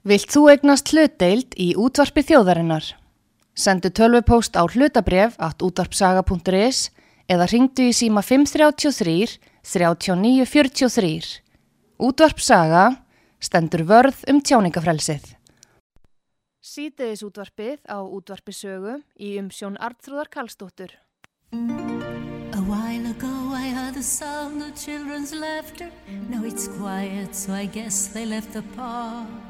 Vilt þú egnast hlutdeild í útvarpi þjóðarinnar? Sendu tölvupóst á hlutabref at útvarpsaga.is eða ringdu í síma 533 3943. Útvarpsaga stendur vörð um tjáningafrelsið. Sýteðis útvarpið á útvarpisögu í umsjón Artrúðar Kallstóttur. A while ago I heard the sound of children's laughter Now it's quiet so I guess they left the park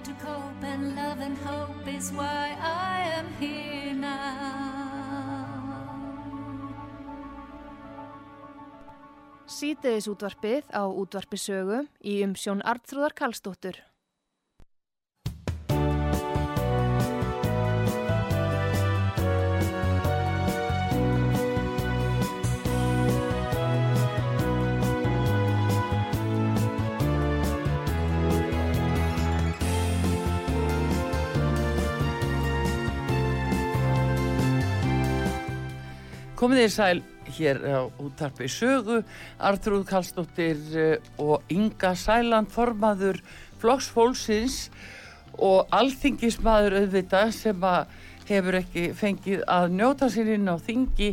Learned to cope, and love and hope is why I am here now. Sýteðis útvarpið á útvarpisögu í umsjón Artrúðar Kallstóttur. Komið þér sæl hér á útarpi sögu, Artrúð Kallstóttir eh, og Inga Sæland formaður Flokksfólksins og alþingismadur auðvita sem hefur ekki fengið að njóta sér inn á þingi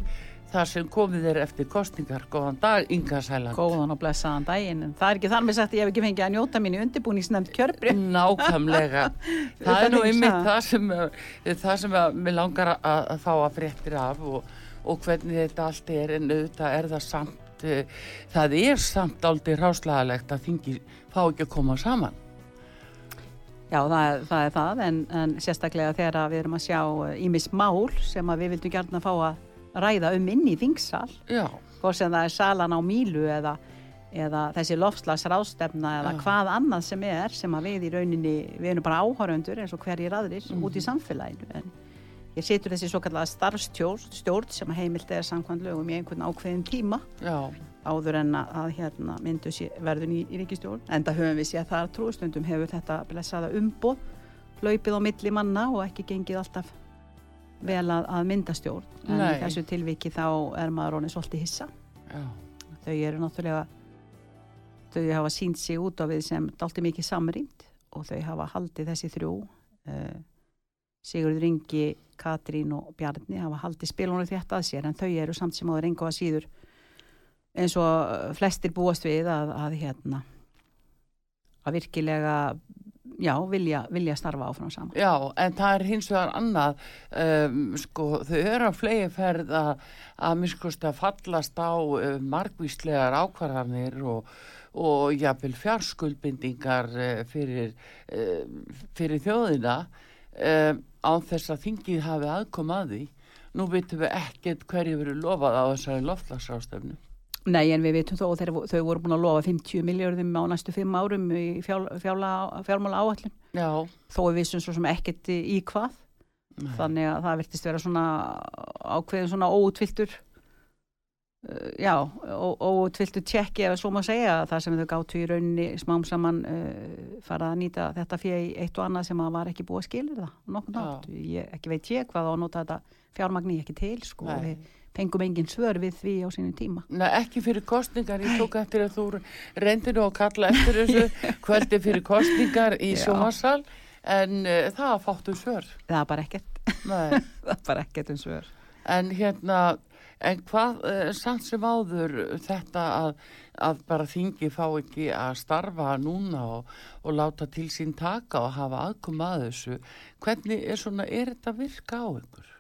þar sem komið er eftir kostningar. Góðan dag, Inga Sæland. Góðan og blessaðan daginn, en það er ekki þar með sagt ég hef ekki fengið að njóta mín í undirbúningsnefnd kjörbri. Nákvæmlega. það er nú einmitt það sem, það sem að mér langar að, að fá að fréttir af og, og hvernig þetta allt er, en auðvitað er það samt, uh, það er samt aldrei ráslagalegt að þingi fá ekki að koma saman. Já, það, það er það, en, en sérstaklega þegar við erum að sjá ímis mál sem við vildum gærna fá að ræða um inn í þingsal hvort sem það er salan á mílu eða, eða þessi lofslagsráðstefna eða Já. hvað annað sem er sem við í rauninni, við erum bara áhöröndur eins og hverjir aðrir Mhm. út í samfélaginu en ég situr þessi svo kallega starfstjórn stjórn sem heimilt er samkvæmt lögum í einhvern ákveðin tíma. Já, áður en að, hérna, myndu verðun í, í ríkistjórn en það höfum við séð að það er trústundum hefur þetta blessaða umboð hlaupið á milli manna og ekki gengið alltaf vel að, að mynda stjórn. En Nei. í þessu tilviki þá er maður honum svolítið hissa. Já, þau eru náttúrulega þau hafa sínt sig út á við sem dalti mikið samrýnd og þau hafa haldið þessi þrjú uh, Sigurður Ingi, Katrín og Bjarni hafa haldið spilunum þetta að sér en þau eru samt sem áður engu að síður eins og flestir búast við að, að hérna að virkilega já, vilja, vilja starfa áfram saman. Já, en það er hins vegar annað, um, sko, þau eru að flegi ferð að, að miskust að fallast á uh, margvíslegar ákvarðanir og, og jafnvel fjárskuldbindingar uh, fyrir, uh, fyrir þjóðina um, á þess að þingið hafi aðkom að því. Nú veitum við ekkert hverju verið lofað á þessari loftlagsrástefnu. Nei, en við veitum þó að þeir, þau voru búin að lofa 50 miljardum á næstu fimm árum í fjál, fjálma, fjármála áallin Já, þó við vissum svo sem ekkert í hvað nei. þannig að það virtist vera svona ákveðin svona óutviltur uh, já, ó- óutviltur tjekki ef svo má segja það sem þau gáttu í rauninni smám saman uh, fara að nýta þetta fyrir eitt og annað sem að var ekki búið að skilir það nokkuð Já. nátt, ég, ekki veit ég hvað á að nota þetta fjármagni ekki til sko, og Nei. við fengum engin svör við því á sínum tíma. Nei, ekki fyrir kostningar, ég tók eftir að þú reyndir að kalla eftir þessu kvöldi fyrir kostningar í sjómasal en uh, það fáttu svör. það er bara ekkert, það er bara ekkert um svör. En hérna, en hvað uh, samt sem áður þetta að, að bara þingi fá ekki að starfa núna og, og láta til sín taka og hafa aðkom að þessu, hvernig er svona, er þetta að virka á ykkur?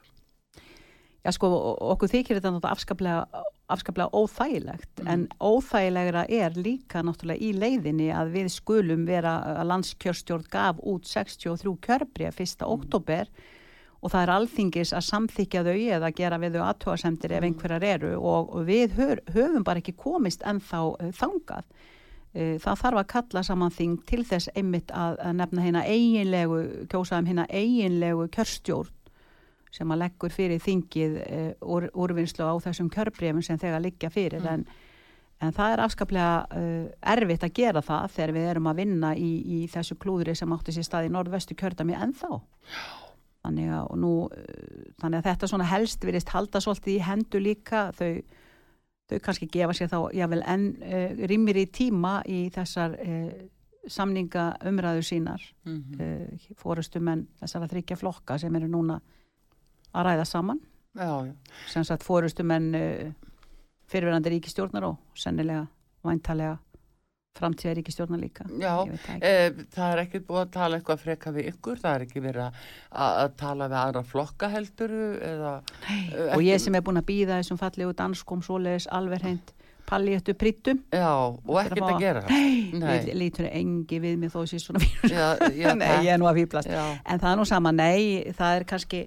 Já sko, okkur þykir þetta afskaplega, afskaplega óþægilegt en óþægilegra er líka náttúrulega í leiðinni að við skulum vera að landskjörstjórn gaf út 63 kjörbrið 1. oktober og það er alþingis að samþykja þau eða gera við þau aðtóasemdir ef einhverjar eru. Og, og við hör, höfum bara ekki komist ennþá uh, þangað. Uh, það þarf að kalla saman þing til þess einmitt að, að nefna hérna eiginlegu, kjósaðum hérna eiginlegu kjörstjórn sem að leggur fyrir þingið uh, úr, úrvinnslu á þessum kjörbreyfum sem þegar liggja fyrir. En, en það er afskaplega uh, erfitt að gera það þegar við erum að vinna í, í þessu klúðri sem átti sér stað í norðvestu kjördami ennþá þannig að, nú, uh, þannig að þetta svona helst virðist halda svolítið í hendu líka. Þau, þau kannski gefa sér þá jável enn uh, rýmir í tíma í þessar uh, samninga umræður sínar Mm -hmm. uh, fórustumenn þessara þryggja flokka sem eru núna að ræða saman. Sem sagt fórustumenn uh, fyrirverandi ríkistjórnar og sennilega væntalega framtíða ríkistjórnar líka Já, ekki. e, það er ekkert búið að tala eitthvað freka við ykkur, það er ekki verið að, að tala við aðra flokka helduru eða eh, og ekki- ég sem er búin að býða þessum fallegu danskom svoleiðis alveg hreint palléttu prittum Já, og að ekkert að fá- gera Nei. Nei. lítur engi við mig þó þessi svona Já, já, Nei, ég er nú að fýblast en það er nú sama, nei, það er kannski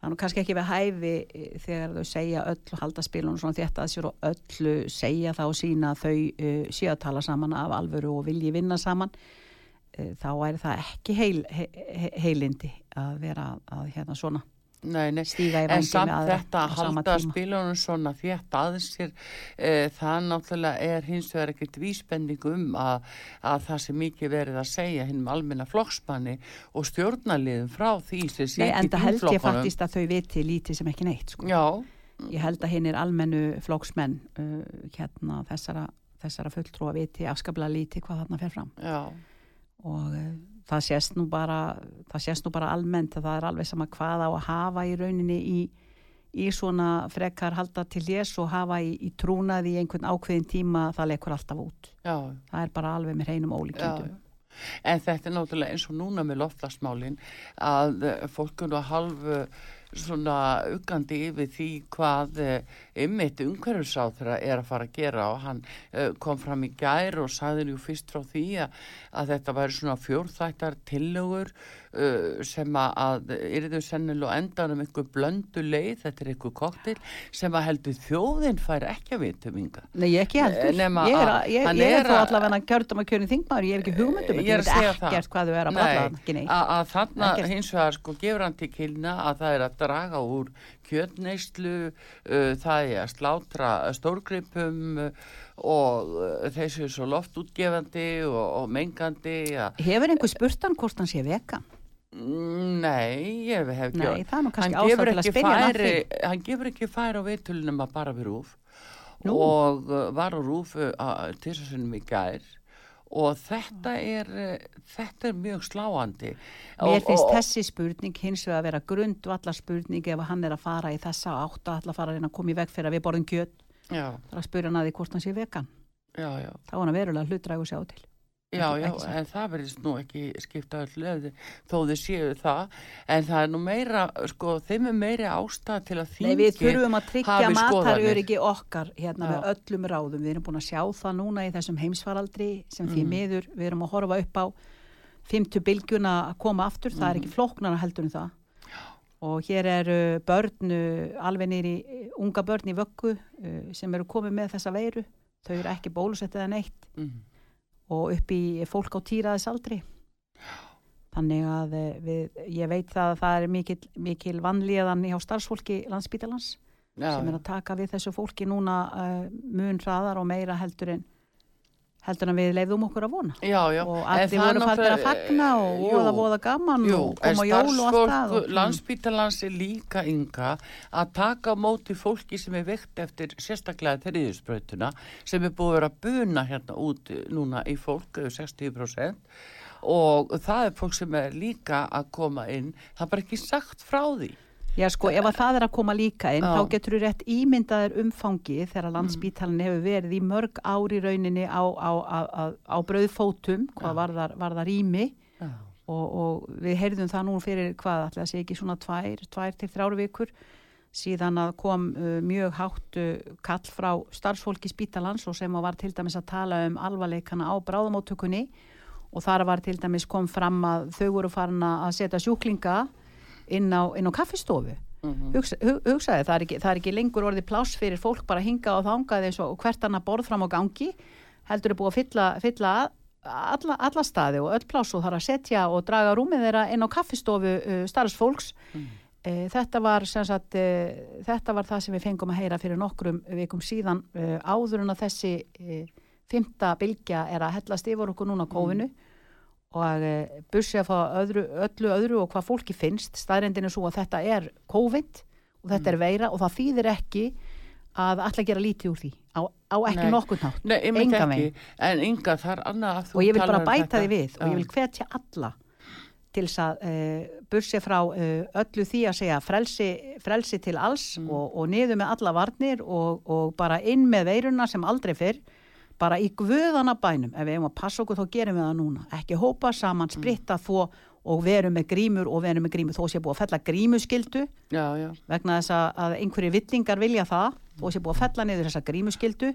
það er nú kannski ekki við hæfi eh, þegar þau segja öll og halda spilunum svona þetta að sér og öllu segja þá sína að þau uh, séu að tala saman af alvöru og vilji vinna saman uh, þá er það ekki heil, he, he, heilindi að vera að hérna svona nei, nei. En samt aðra þetta að halda spilunum svona þétt aðeins sér, e, það náttúrulega er hins vegar ekkert vísbending um að, að það sem mikið verið að segja hinn með almenna flokksmanni og stjórnaliðum frá því sem Nei, sýtt en það held ég faktist að þau viti lítið sem ekki neitt sko. Já, ég held að hinn er almennu flóksmenn uh, hérna þessara, þessara fulltrúa viti afskaplega lítið hvað þarna fer fram. Já, og uh, það sést nú bara það sést nú bara almennt að það er alveg sama hvað á að hafa í rauninni í, í svona frekar halda til þess og hafa í, í trúnaði í einhvern ákveðin tíma það leikur alltaf út. já, Það er bara alveg með hreinum já. En þetta er náttúrulega eins og núna með loftlasmálin að fólk er nú halvu svona uggandi yfir því hvað ymmit umhverfisáþra er að fara að gera og hann uh, kom fram í gær og sagði nú fyrst frá því að, að þetta væri svona fjórþættar tillögur sem að yrðu sennilega endan um einhver blöndu leið, þetta er einhver koktil sem að heldur þjóðin fær ekki að vitum ynga. Nei, ég ekki heldur. Nema ég er, að- ég, ég er er að- allavega kjördum að kjörin þingmaður, ég hef ekki hugmyndum, Ég er að ég það. ekkert hvað þau er að bralla, ekki neitt. að, þarna Ekkert. hins vegar sko gefur hann til kynna að það er að draga úr kjötneyslu, uh, það er að slátra stórgripum uh, og uh, þessu er svo loftútgefandi og, og mengandi Hefur einhver spurt hann hvort hann sé vegan? Nei, ég hef ekki Nei, það er nú kannski ástæð til að spyrja færi, hann gefur ekki færi á vitulunum að bara við rúf. Nú. og uh, var á rúf uh, til þess að í gær. Og þetta er uh, þetta er mjög sláandi. Mér finnst og- þessi spurning hins vegar að vera grundvallar spurning ef hann er að fara í þessa átt að fara að koma í veg fyrir að við borðum kjöt. Já, það er að spyrja hann að því hvort hann sé vegan. Já, já. Þá er hann verulega hlutræg og sjá til Já, Ekki- já, ekki en það verðist nú ekki skipta öll löði þó þið séu það en það er nú meira, sko, þeim er meiri ástæð til að Nei, við þurfum að tryggja hafi mataröryggi okkar hérna Já. með öllum ráðum. Við erum búin að sjá það núna í þessum heimsfaraldri sem því Mm. miður við erum að horfa upp á fymtu bylgjuna að koma aftur. Það er Mm. ekki flóknara heldur en það. Og hér eru börn, uh, alveg nýri unga börn í vöggu uh, sem eru komið með þessa veiru. Þau eru ekki bólusettið en eitt Mm. Og upp í fólk á týraðis aldri. Þannig að eh, við, ég veit það að það er mikil, mikil vanlíðan hjá starfsfólki landsbítalans sem er að taka við þessu fólki núna uh, mun hraðar og meira heldur en heldur en við leifðum okkur að vona. Já, já. og allir voru fættir að fagna og voða voða gaman Jú, og koma jól og allt það og, landsbítalans er líka ynga að taka á móti fólki sem er veikt eftir sérstaklega þriðisbrautuna sem er búið að vera buna hérna út núna í fólk, yfir 60% og það er fólk sem er líka að koma inn, það er bara ekki sagt frá því. Já sko, ef að það er að koma líka inn Já. þá getur þú rétt ímyndaður umfangi þegar landsbítalinn hefur verið í mörg ári rauninni á, á, á, á, á brauðfótum, hvað varðar, varðar ími og, og við heyrðum það nú fyrir hvað, ætla að segja ekki svona tvær, tvær til þrjár vikur síðan að kom uh, mjög hátt uh, kall frá starfsfólki spítalans og sem var til dæmis að tala um alvarleikana á bráðamóttökunni. Og þar var til dæmis kom fram að þau voru farin að setja sjúklinga inn á, inn á kaffistofu. Mhm. Hugsa, hu- hugsaði, það er, ekki, það er ekki lengur orðið pláss fyrir fólk bara hinga og þangað eins og hvert annað borð fram á gangi. Heldur er búið að fylla, fylla alla, alla staði og öll pláss og þarf að setja og draga rúmið þeirra inn á kaffistofu uh, starfsfólks Mm. uh, þetta var sem sagt uh, þetta var það sem við fengum að heyra fyrir nokkrum vikum síðan uh, áður en að þessi fymta bylgja er að hellast yfir okkur núna á kófinu og uh, bussi að fá öðru, öllu öðru og hvað fólki finnst staðrendin er svo að þetta er COVID og þetta er veira og það þýðir ekki að alltaf gera lítið úr því á, á ekki Nei. nokkurn nátt ekki, veginn. en ynga þar annað að þú og ég vil talar bara um bæta þetta. því við og ég vil hvetja alla til þess að uh, bursi frá uh, öllu því að segja frelsi, frelsi til alls Mm. og, og niður með alla varnir og, og bara inn með veiruna sem aldrei fyrr bara í guðana bænum. Ef við hefum að passa okkur þá gerum við það núna. Ekki hópa saman, Mm. spritta þó og verum með grímur og verum með grímur. Þó sé búið að fella grímuskildu Já, já, vegna þess að, að einhverju villingar vilja það. Þó sé búið að fella niður þessa grímuskildu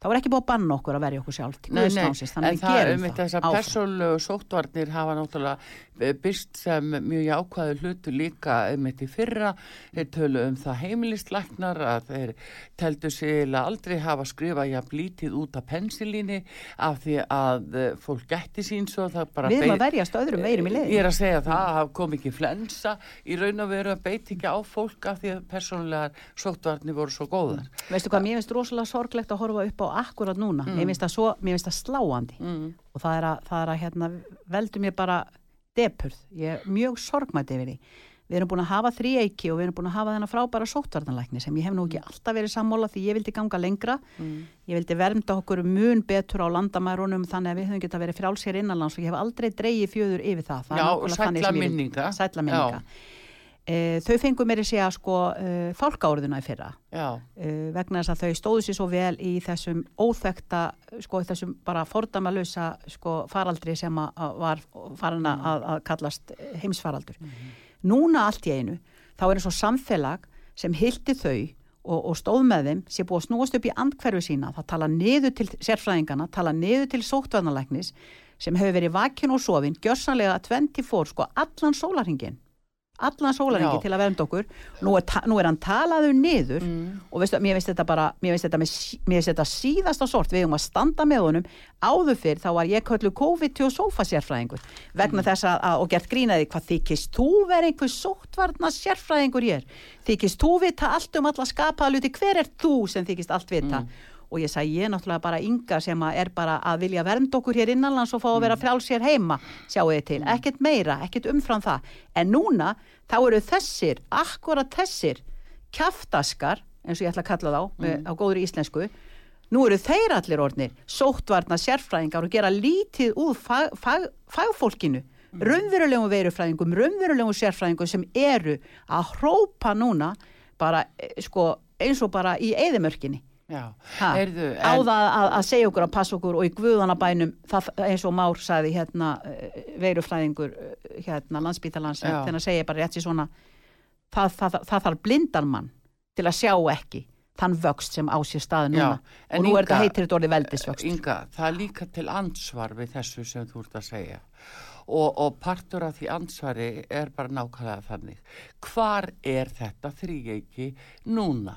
þá er ekki búið að banna okkur að verja okkur sjálf Nei, nei, Guðsnánsins, en það um þetta þessar áfram. persónlegu sóttvarnir hafa náttúrulega byrst sem mjög jákvæðu hlutu líka um þetta í fyrra, þeir tölu um það heimilislæknar að þeir teldu sig aldrei hafa skrifað jafn lítið út af pensilíni af því að eh, fólk gætti sín svo það bara Við erum að verjast öðrum veirum í leiðin. Ég er að segja það að það kom ekki flensa í raun og veru að beiti ekki á fólk af því að persónlegar sóttvarnir voru svo góðar. Akkurat núna. Mér finnst svo, mér finnst það sláandi Mm. og það er að, það er að hérna, veldu mér bara depurð. Ég er mjög sorgmætt yfir því. Við erum búin að hafa þrý eiki og við erum búin að hafa þennan frábæra sóttvartanlækni sem ég hef nú ekki alltaf verið sammála því ég vildi ganga lengra. Mm. Ég vildi vernda okkur mun betur á landamærunum þannig að við höfum geta verið frjálsér innanlands og ég hef aldrei dreigið fjöður yfir það. það Já, sætla minninga. Sætla minninga. E, þau fengu mér að segja sko e, fálkaórðuna í fyrra. E, vegna þess að þau stóðu sér svo vel í þessum óþekta sko í þessum bara fordamalösa sko faraldri sem að, að var farin að, að kallast heimsfaraldur. Núna allt í einu þá er eins og samfélag sem hildi þau og, og stóð með þeim sé búið að snúast upp í andkverfi sína það tala niður til sérfræðingana tala niður til sóttvarnalæknis sem hefur verið vakinn og sofinn gjörsanlega 24 sko allan sólarhingin allan sólaringi til að vernda okkur. Nú er, nú er hann talaður niður og veistu, mér finnst þetta bara mér finnst þetta, mér finnst þetta síðasta sort. Við um að standa með honum. Áður fyrr þá var ég köllu COVID og sofa sérfræðingur vegna þess að, að og gert grínaði hvað þykist þú verið einhver sóttvarna sérfræðingur ég er þykist þú vita allt um alla skapaða luti hver er þú sem þykist allt vita og ég sagði ég er náttúrulega bara ynga sem er bara að vilja vernda okkur hér innanlands og fá að vera frjáls hér heima, sjáu þið til, ekkert meira, ekkert umfram það. En núna, þá eru þessir, akkurat þessir, kjaftaskar, eins og ég ætla að kalla þá með, á góður íslensku, nú eru þeir allir orðnir, sóttvarna sérfræðingar og gera lítið úr fag, fag, fagfólkinu, raunverulegum veirufræðingum, raunverulegum sérfræðingum sem eru að hrópa núna bara, eh, sko, eins og bara í eðimörkinni Ha, Heyrðu, á en- það að, að segja okkur að passa okkur og í guðanabænum það, eins og Már sagði hérna eh, veirufræðingur eh, hérna landsbítalans þannig að segja bara rétt sér svona það, það, það, þarf blindan mann til að sjá ekki þann vöxt sem á sér staði núna. Já, en og nú er Inga- þetta heitir þetta orðið veldisvöxt. Inga, það er líka til ansvar við þessu sem þú ert að segja. Og, og partur af því ansvari er bara nákvæmlega þannig. Hvar er þetta þrýgeiki núna?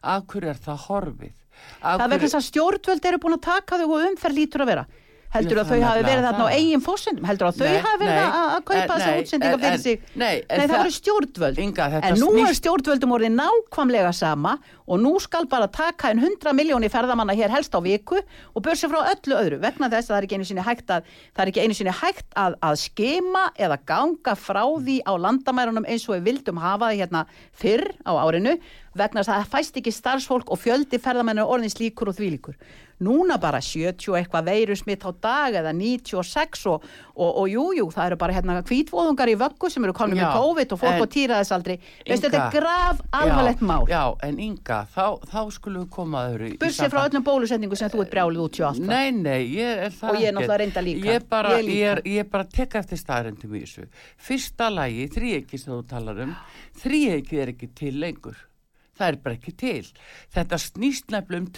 Af hverju er það horfið? Það er vegna þess að stjórnvöld eru búin að taka þau og umferð lítur að vera heldur að þau hafi verið þarna á eigin fórsendum heldur að þau hafi verið að kaupa þessa útsendinga en- fyrir sig? nei, það voru stjórnvöld. En nú er stjórnvöldum orðið nákvæmlega sama og nú skal bara taka en 100 miljónir ferðamanna hér helst á viku og börsi frá öllu öðru. Vegna þess að það er ekki einu sinni hægt að það er ekki einu sinni hægt að, að skema eða ganga frá því á landamærunum eins og við vildum hafa það hérna fyrr á árinu. Vegna þess að það fæst ekki starfsfólk og fjöldi ferðamennu orðin slíkur og þvílíkur núna bara 70 og eitthvað veirusmitt á dag eða 96 og, og, og jú, jú, það eru bara hérna hvítvóðungar í vöggu sem eru komin með COVID og fólk á týraðisaldri veistu, þetta er graf alvarlegt mál Já, en Inga, þá, þá skulum við koma að öðru bursið frá öllum bólusetningu sem þú ert brjálið út sjó alltaf Nei, nei, ég er það Og ég er náttúrulega reyndar líka. Ég bara, Ég ég er, ég bara tek eftir staðrendum í þessu. Fyrsta lagi, þríegi sem þú talar um, þríegi er ekki til lengur. Það er bara ekki til. Þetta snýst nefnilega um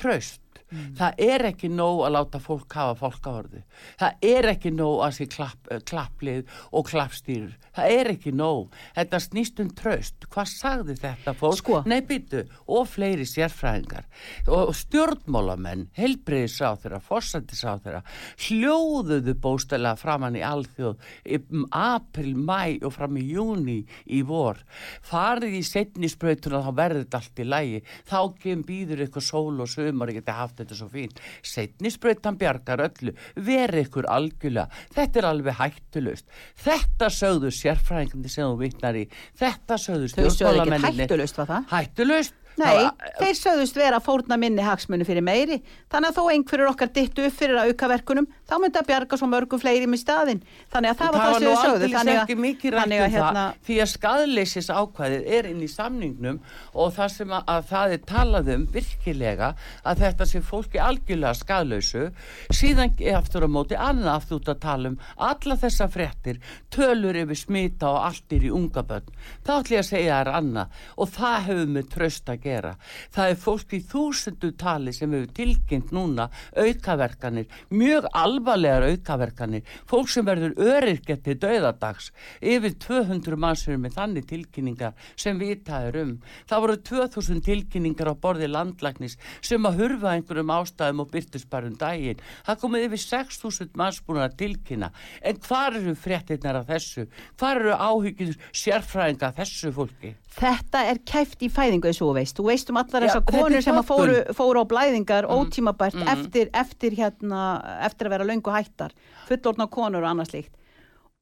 tröst. Það er ekki nóg að láta fólk hafa fólkavarðu. Það er ekki nóg að sé klapp, eh, klapplið og klappstýrur. Það er ekki nóg. Þetta snýst um tröst. Hvað sagði þetta fólk? Sko. Nei, byttu, og fleiri sérfræðingar og stjórnmálamenn, heilbreyðisáþurra, fórsættisáþurra, hljóðuðu bóstælega framann í alþjóð í um april, mæ og fram í júni í vor. Farið í setnisbrautuna þá verður þetta allt í lægi. Þá kem býður ykkur sól og sömur og geti haft þetta svo fín. Setnisbrautan bjargar öllu, verið ykkur algjörlega. Þetta er alveg hættulust. Þetta sögðu sérfræðingandi sem þú vitnar í. Þetta sögðu stjórnmálamennir. hættulust var það Hættulust? Nei, var- þeir sögðust vera fórna minni hagsmunni fyrir meiri, þannig að þó einhverjur okkar dittu upp fyrir að auka verkunum, þá myndi að bjarga svo mörgum fleiri með staðinn. Þannig að það var það sem þau sögðu. Þannig að, þannig um að hérna, það því að skadleysis ákvæðið er inn í samningnum og það sem að, að það er talað um virkilega að þetta sé fólki algjörlega skadlausu síðan aftur á móti annað aftur út að tala um alla þessa fréttir tölur yfir smita og allt er í unga börn þá ætlum ég að segja það er annað og það hefur með tröst að gera það er fólk í þúsundu tali sem hefur tilkynnt núna aukaverkanir mjög alvarlegar aukaverkanir. Fólk sem verður öryrkja til döðadags yfir 200 mannsur með þannig tilkynningar sem vitaður um. Það voru 2000 tilkynningar á borði landlæknis sem að hurfa einhverjum ástæðum og byrtust bara um daginn. Það komið yfir 6000 manns búin að tilkynna. En hvar eru fréttinnar af þessu? Hvar eru áhyggjur sérfræðinga af þessu fólki? Þetta er kæft í fæðingu eins og veist. Þú veist um allar þessar er konur sem fóru, fóru á blæðingar ótímabært mhm. eftir, eftir, hérna, eftir að vera löngu hættar, fullorna konur og annað slíkt.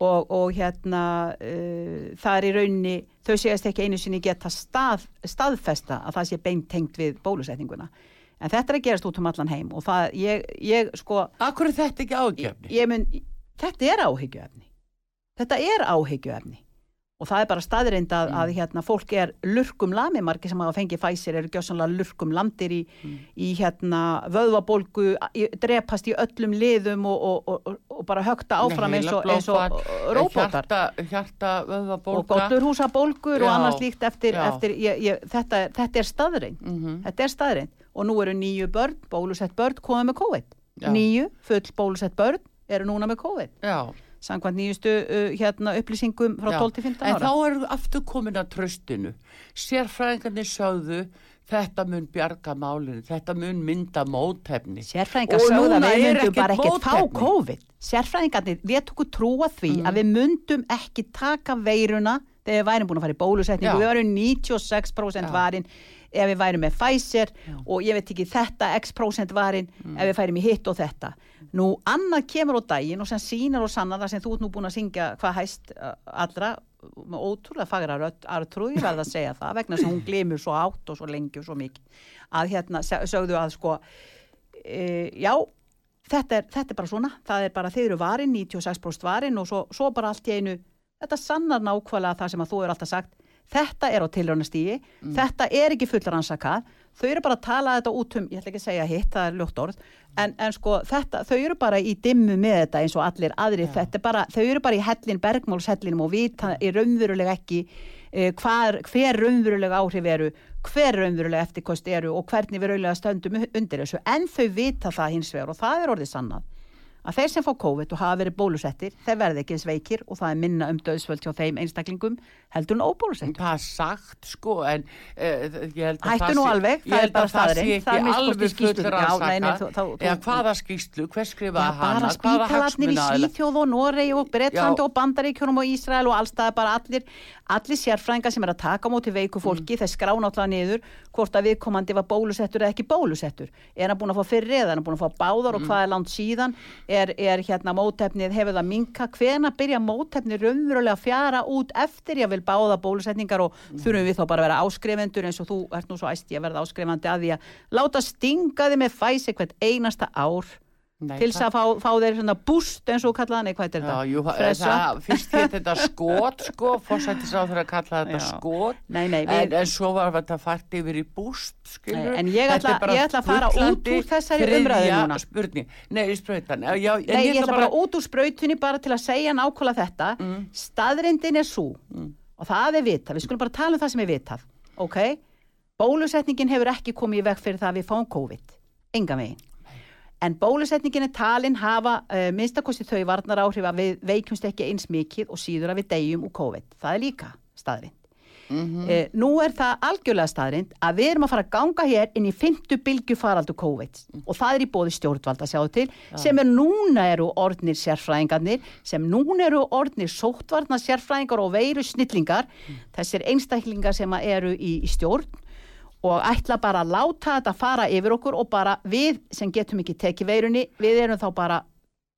Og, og hérna uh, það er í rauninni, þau segast ekki einu sinni geta stað, staðfesta að það sé beintengt við bólusetninguna. En þetta er að gerast út um allan heim og það, ég, ég sko, Akkur er þetta ekki ég, ágefni? ég mun, þetta er áhyggjuefni. Þetta er áhyggjuefni. Og það er bara staðreind að, að hérna, fólk er lurkum lami, margir sem hafa fengið fæsir eru gjössanlega lurkum lamdir í, í hérna vöðvabólgu í, drepast í öllum liðum og, og, og, og bara högta áfram eins og, eins og róbótar. hjarta, hjarta og vöðvabólga gollurhúsabólgur og annars líkt eftir, eftir ég, ég, þetta, þetta er staðreind Mhm. þetta er staðreind og nú eru nýju börn, bólusett börn komið með COVID. Já. nýju full bólusett börn eru núna með COVID. Já, samkvæmt nýjustu uh, hérna, upplýsingum frá já. 12 til 15 En ára þá eru aftur komin að tröstinu sérfræðingarnir sögðu þetta mun bjarga málinu, þetta mun mynda mótefni Sérfræðingar sögðu að við myndum bara ekkert fá. COVID. Sérfræðingarnir, við tókum trúa því Mm. að við myndum ekki taka veiruna þegar við værum búin að fara í bólusetningu. Við varum 96% Já. varin ef við værum með Pfizer og ég veit ekki þetta x prósent varin Mm. ef við færum í hitt og þetta. Nú, annað kemur á daginn og sem sínar og sannar það sem þú ert nú búin að syngja hvað hæst allra með ótrúlega fagra rödd, Artrúð, ég verð að segja það vegna sem hún glimur svo átt og svo lengi og svo mikið að hérna sögðu að sko e, já, þetta er, þetta er bara svona, það er bara þeir eru varin, 96% varin og svo, svo bara allt í einu, þetta sannar nákvæmlega það sem að þú er alltaf sagt, þetta er á tilraunastígi, þetta er ekki fullransakað, þau eru bara að tala þetta út um, ég ætla ekki að segja hitt, það er ljótt orð, en, en sko þetta, þau eru bara í dimmu með þetta eins og allir aðrir, þetta er bara, þau eru bara í hellin, bergmálshellinum og vita í raunverulega ekki eh, hvar, hver raunverulega áhrif eru, hver raunverulega eftirkost eru og hvernig við raunverulega stöndum undir þessu, en þau vita það hins vegar og það er orðið sannað að þeir sem fá COVID og hafa verið bólusettir þeir verði ekki eins veikir og það er minna um döðsvöld hjá þeim einstaklingum heldur en óbólusettir. Það er sagt sko en uh, ég held að Hættu það sé- alveg, ég held bara að það sé ekki alveg fullur þá- þú- eða hvaða skýslu, hver Já, skrifaði bara hana? Hvaða spítalarnir í? Svíþjóð og Noregi og Bretlandi Já. og Bandaríkjunum og Ísrael og allstað bara allir, allir sérfrænga sem er að taka móti veiku fólki Mm. þeir skrá náttúrulega niður hvort að er er hérna mótefnið, hefur það minka hvena byrja mótefnið raunverulega að fjara út eftir ég vil báða bólusetningar og þurfum við þá bara að vera áskrifendur eins og þú ert nú svo æsti að verða áskrifandi að því að láta stinga þið með fæsi hvert einasta ár Nei, til þess að fá, fá þeir svona búst eins og kallaðan, nei hvað er þetta? jú, það, fyrst hétt þetta skot sko, fórsættis á þeirra að kalla þetta Já. skot Nei, nei, en, við, en svo var þetta fært yfir í búst skilur Nei, en ég ætla- ég ætla að fara út úr þessari umræðu núna. spurning, nei, í sprautan já, já, en nei, ég ætla bara út úr sprautunni bara til að segja nákvæmlega þetta. Mm. Staðrindin er svo og það er vitað, við skulum bara tala um það sem er vitað, ok? Bólusetningin hefur ekki komið í veg fyrir það að við fáum COVID, enga veginn. En bólusetningin er talin hafa uh, minnstakosti þau varnar áhrif að við veikjumst ekki eins mikið og síður að við deyjum úr COVID. Það er líka staðrind. Eh, nú er það algjörlega staðrind að við erum að fara að ganga hér inn í fymtu bylgu faraldu COVID og það er í bóði stjórnvalda sjáðu til sem er núna eru orðnir sérfræðingarnir sem núna eru orðnir sóttvarna sérfræðingar og veiru snillingar þessir einstaklingar sem eru í, í stjórn og ætla bara að láta þetta fara yfir okkur og bara við sem getum ekki tekið veirunni, við erum þá bara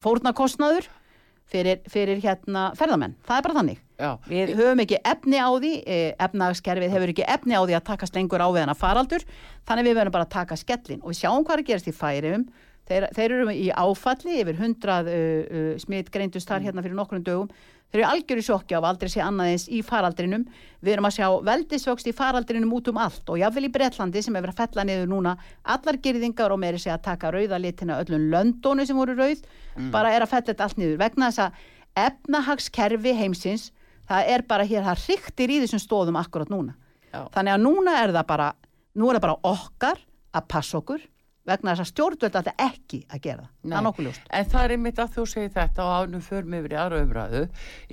fórnarkostnaður fyrir, fyrir hérna ferðamenn, það er bara þannig. Já, Við höfum ekki efni á því, eh, efnagskerfið hefur ekki efni á því að takast lengur á við hana faraldur, þannig við verðum bara að taka skellin og við sjáum hvað er að gerast í færium, þeir, þeir eru í áfalli yfir hundrað uh, uh, smitt greindust þar hérna fyrir nokkrum dögum, þeir eru algjör í sjokki af aldrei sé annað eins í faraldrinum, við erum að sjá veldisvöxt í faraldrinum út um allt og jáfnvel í Bretlandi sem hefur að fella niður núna allar girðingar og meiri sé að taka rauða litina öllum löndónu sem voru rauð, bara er að fella þetta allt niður vegna þess að efnahagskerfi heimsins það er bara hér, það hryktir í þessum stóðum akkurat núna. Já. Þannig að núna er það bara, nú er það bara okkar að passa okkur vegna þess að stjórnvöld að þetta ekki að gera það. Það er nokkuð ljóst. En það er einmitt að þú segir þetta og ánum för mig yfir í aðra umræðu,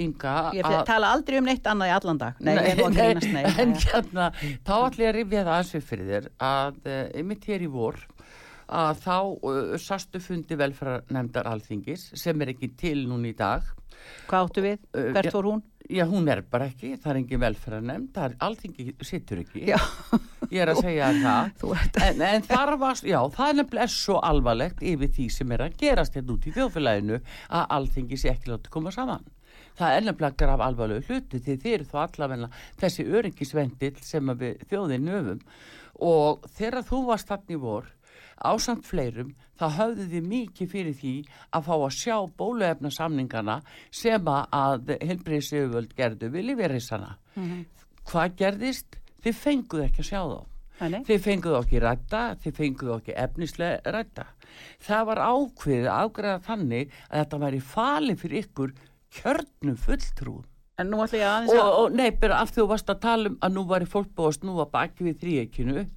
Inga, Ég að- tala aldrei um neitt annað í allan dag. Nei, að grínast, nei. en nei. hérna, þá ætlum ég að rifja það upp fyrir þér að uh, einmitt hér í vor að þá sastu fundi velfæranemndar alþingis sem er ekki til núna í dag Hvað áttu við? Hvert fór hún? Já, hún er bara ekki, það er engin velfæranemnd, það er alþingi situr ekki, Já. ég er að segja það. En, en þar var, já, það er nefnilega svo alvarlegt yfir því sem er að gerast hérna út í þjóðfélaginu að alþingi sé ekki látið koma saman. Það er nefnilega graf alvarlegu hluti því þið eru þá allavegna þessi öryggisvendil sem við þjóðin höfum og þegar þú varst þannig vor ásamt fleirum þá höfðu þið mikið fyrir því að fá að sjá bóluefna samningana sem að helbriðsjöföld gerðu við lífeyrisana. Mhm. Hvað gerðist? Þið fenguð ekki að sjá þá. Nei. Þið fenguð ekki rætta, þið fenguð ekki efnislega rætta. Það var ákveðið ágreða þannig að þetta væri fali fyrir ykkur kjörnum fulltrúum. En nú ætla ég aðeins Og, að... og nei, bara af því þú varst að tala um að nú væri fólk búið að snúa baki við þríekinu.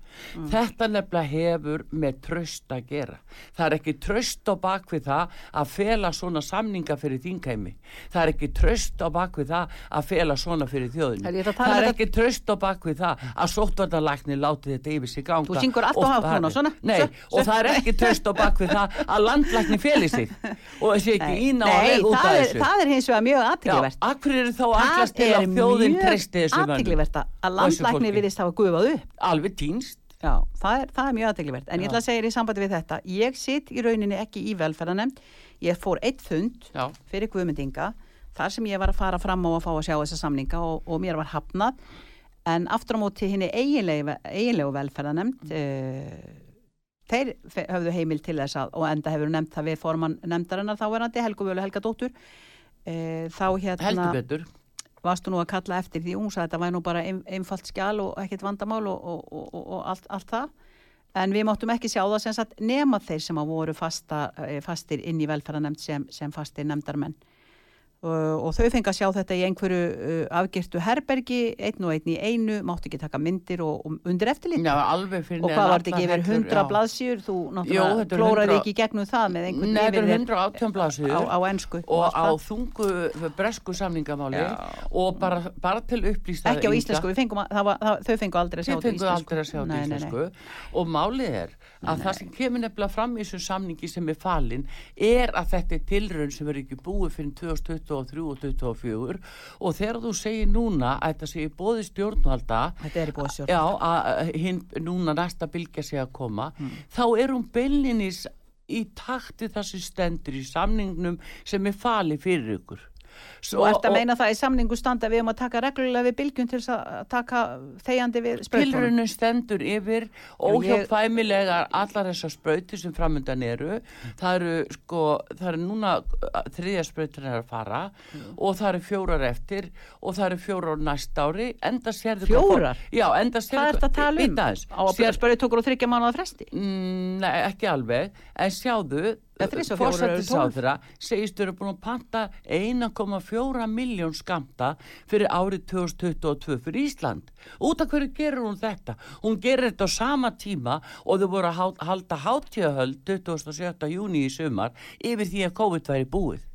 Þetta nefnilega hefur með tröst að gera. Það er ekki tröst á bak við það að fela svona samninga fyrir þingheimi. Það er ekki tröst á bak við það að fela svona fyrir þjóðinu. Herri, ég ætla að tala Það um er ekki tröst á bak við það að sóttvartalækni láti þetta yfir sig ganga. Þú syngur allt Og á það- svona. Nei, Svo- og það er ekki tröst á bak við það að landlækni feli sig og þessi ekki Nei, ína nei veg út af það, þessu. það er hins vegar mjög aðtryggivert. Þá allast til að þjóðin treysti þessu mönnum. aðtryggivert að Og þessu landlækni fólki. viðist hafa gufað upp. Alveg týnst. Já, það er, það er mjög aðtryggivert. En ég Já. ætla að segja þér í sambandi við þetta. Ég sitt í rauninni ekki í velferðanemnd. Ég fór eitt fund Já. fyrir Guðmyndinga þar sem ég var að fara fram á að fá að sjá þessa samninga og, og mér var hafnað. En aftur á móti henni eiginlegu, velferðanemnd uh, þeir höfðu heimil til þess að og enda hefur nefnt það við formann nefndarinnar þáverandi Helgu Völu Helga Dóttur uh, þá hérna Heldur betur. Varstu nú að kalla eftir því? Hún sagði þetta væri nú bara ein, einfalt skjal og ekkert vandamál og, og, og, og, allt, allt það. En við máttum ekki sjá það sem sagt nema þeir sem að voru fasta, eh, fastir inn í velferðanemnd sem, sem fastir nefndarmenn. uh, og þau fengi að sjá þetta í einhverju uh, afgirtu herbergi einn og einn í einu, máttu ekki taka myndir og, og undir eftirlit. Já, alveg fyrir og hvað var þetta ekki yfir 100 blaðsjur þú náttúrulega klóraði 100 ekki í gegnum það með einhvern er yfirvið 118 blaðsíður. Á, á ensku. Og á það. þungu bresku samningamáli. Og bara, bara til upplýsta ekki á íslensku, fengum að, það var, það, þau fengu aldrei að sjá þetta fenguð íslensku aldrei að sjá þetta í íslensku. Og málið er að það sem kemur nefnilega fram í þessu samningi sem er falin er að þetta er tilraun sem verður ekki búið fyrir 2023 og 2024 og þegar þú segir núna að þetta sé bóði stjórnvalda Þetta er í búið stjórn Já, að hinn núna næsta bylgja sé að koma, Mm. þá er hún beilinnis í takti þessu stendur í samningnum sem er fali fyrir ykkur. Og ert að meina það í samningu standa við um að taka reglulega við bylgjum til þess að taka þegjandi við sprautunum? Tilraunin stendur yfir óhjáfæmilegar allar þessar sprautir sem framöndan eru. Það eru sko, það eru núna þriðja sprautir er að fara og það eru fjórar eftir og það eru fjórar næst ári. Enda sérðu hvað Fjórar? Já, enda sérðu Hvað ert að tala um? Á að Sér- sprautókur og þryggja mánuða fresti? Mm, Nei, ekki alveg, en sjáðu, Fórsættisáðura segist eru búin að panta 1,4 miljón skamta fyrir árið 2022 fyrir Ísland. Út af hverju gerur hún þetta? Hún gerir þetta á sama tíma og þau voru að halda hátíðahöld 27. júni í sumar yfir því að COVID væri búið.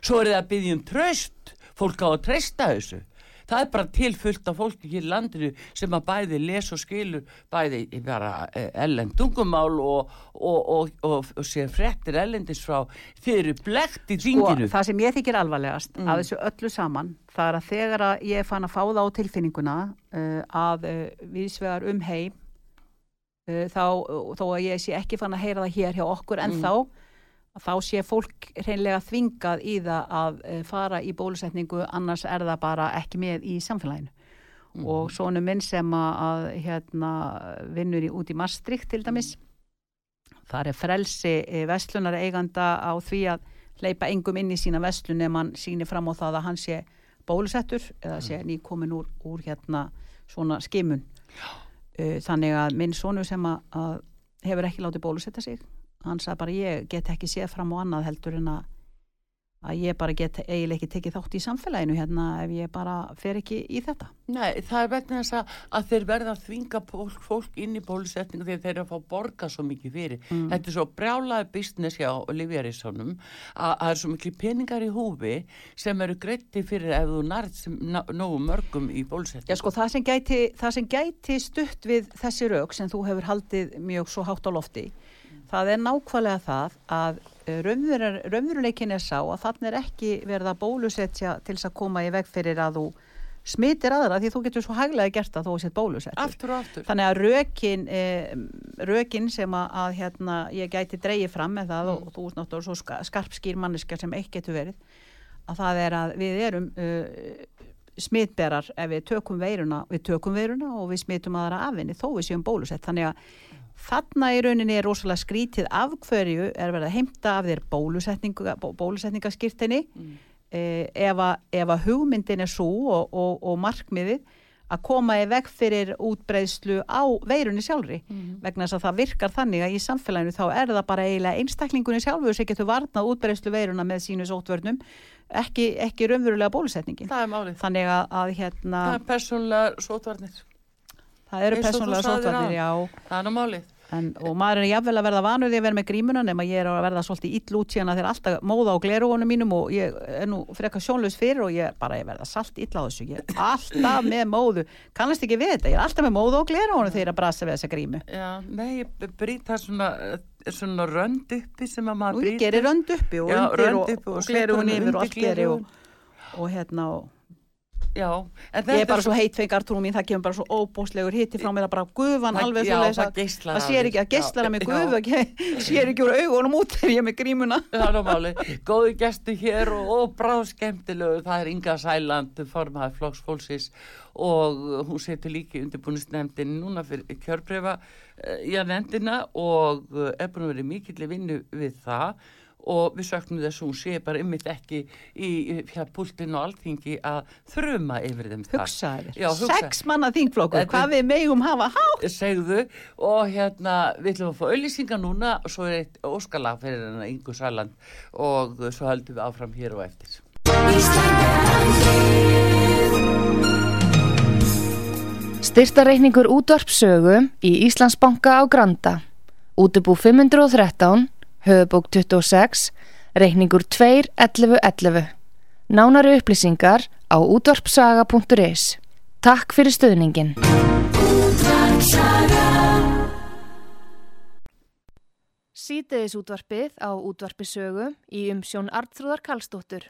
Svo er það að byggja um tröst, fólk á að treysta þessu. Það er bara tilfullt af fólki hér í landinu sem að bæði les og skilur bæði í bara eh, ellend tungumál og, og, og, og, og sé frettir ellendis frá þeir eru blekt í Sko, þinginu. það sem ég þykir alvarlegast Mm. að þessu öllu saman, það er að þegar að ég fann að fá það á tilfinninguna uh, að uh, viðsvegar um heim uh, þá, þó að ég sé ekki fann að heyra það hér hjá okkur Mm. ennþá að þá sé fólk hreinlega þvingað í það að uh, fara í bólusetningu annars er það bara ekki með í samfélaginu. Mm. og svonu minn sem að, hérna, vinnur í, út í Maastricht til dæmis þar er frelsi eh, vestlunar eiganda á því að hleypa engum inn í sína vestlun ef hann síni fram á það að hann sé bólusettur eða sé nýkomin úr, úr hérna svona skimun. Uh, þannig að minn sonu sem að hefur ekki látið bólusetta sig hann sagði bara ég get ekki séð fram á annað heldur en að að ég bara get eiginlega ekki tekið þátt í samfélaginu hérna ef ég bara fer ekki í þetta Nei, það er vegna þess að, að þeir verða að þvinga fólk, fólk inn í bólusetningu þegar þeir eru að fá borga svo mikið fyrir. Mm. Þetta er svo brjálaði business hjá Lífjaríssonum að það er svo mikið peningar í húfi sem eru greitti fyrir ef þú nærð nógu mörgum í bólusetningu. Já sko það sem gæti, það sem gæti stutt við þessi rauk sem þú hefur haldið mjög svo hátt á lofti það er nákvæmlega það að raunveruleikin raunveruleikin er sá að þannig er ekki verið að bólusetja til þess að koma í veg fyrir að þú smitir aðra því þú getur svo hæglega gert að sett bólusettur. Aftur og aftur. Þannig að rökin, eh, rökin sem að, að hérna, ég gæti dreigið fram með það og, og þú ert náttúrulega svo ska- skarpskýr manneska sem eitt getur verið að það er að við erum uh, smitberar ef við tökum veiruna við tökum veiruna og við smitum aðra af henni þó við séum bólusett þannig að þarna í rauninni er rosalega skrítið af hverju er verið að heimta af þér bólusetninga, bó, bólusetningaskirtinni mm. eh, ef, að, ef að hugmyndin er svo og, og, og markmiðið að koma í veg fyrir útbreyðslu á veirunni sjálfri Mhm. vegna þess að það virkar þannig að í samfélaginu þá er það bara eiginlega einstaklingunni sjálfur sem getur varnað útbreyðslu veiruna með sínu sótvörnum ekki, ekki raunverulega bólusetningin það er málið. þannig að, að hérna Það er persónlega sótvarnir. Það eru og þú persónulega sótvarnir, já. Það er nú málið. En, og maður er jafnvel að verða vanur því að vera með grímuna nema ég er að verða svolítið ill út síðan að þeir alltaf móða á glerugunum mínum og ég er nú frekar sjónlaus fyrir og ég bara að verða salt ill á þessu. Ég er alltaf með móðu, kannast ekki við þetta. Ég er alltaf með móðu á glerugunum þegar ég er að brasa við þessa grímu. Já, nei, ég brýt það svona, svona rönd uppi sem að maður og ég brýtur. gerir rönd uppi og undir og, og og setur glerugun yfir og allt og, gleraugun. og hérna og Já, ég er bara svo heitfeng Artúrum mín, það kemur bara svo óbúslegur hitti frá mér að bara gufan Það- alveg já, það geislar það sér ekki að geislar að mig ekki, sér ekki úr augunum út þegar ég er með grímuna. Er. Góði gestu hér og, og bráð skemmtilegu. Það er Inga Sæland, formaði flokksfólksins og hún setur líki undirbúinistnefndin núna fyrir kjörbrefa í að nefndina og eh, er búin að vera mikill vinnu við það og við söknum þess að hún sé bara ymmit ekki í, hér púltinu og alþingi að þruma yfir þeim það. hugsaðir, Já, hugsa. sex manna þingflokkur, hvað við megum hafa há segðu og hérna við ætlum að fá auðlýsingar núna og svo er eitt óskalag fyrir hennar Ingu Sæland og svo höldum við áfram hér og eftir. Styrtareikningur útvarpsögu í Íslandsbanka á Granda. Útubú 513, höfubók 26, reikningur 2.11.11. Nánari upplýsingar á útvarpsaga.is. Takk fyrir stöðningin. Sýteðis útvarpið á útvarpisögu í umsjón Arnþróðar Karlsdóttur.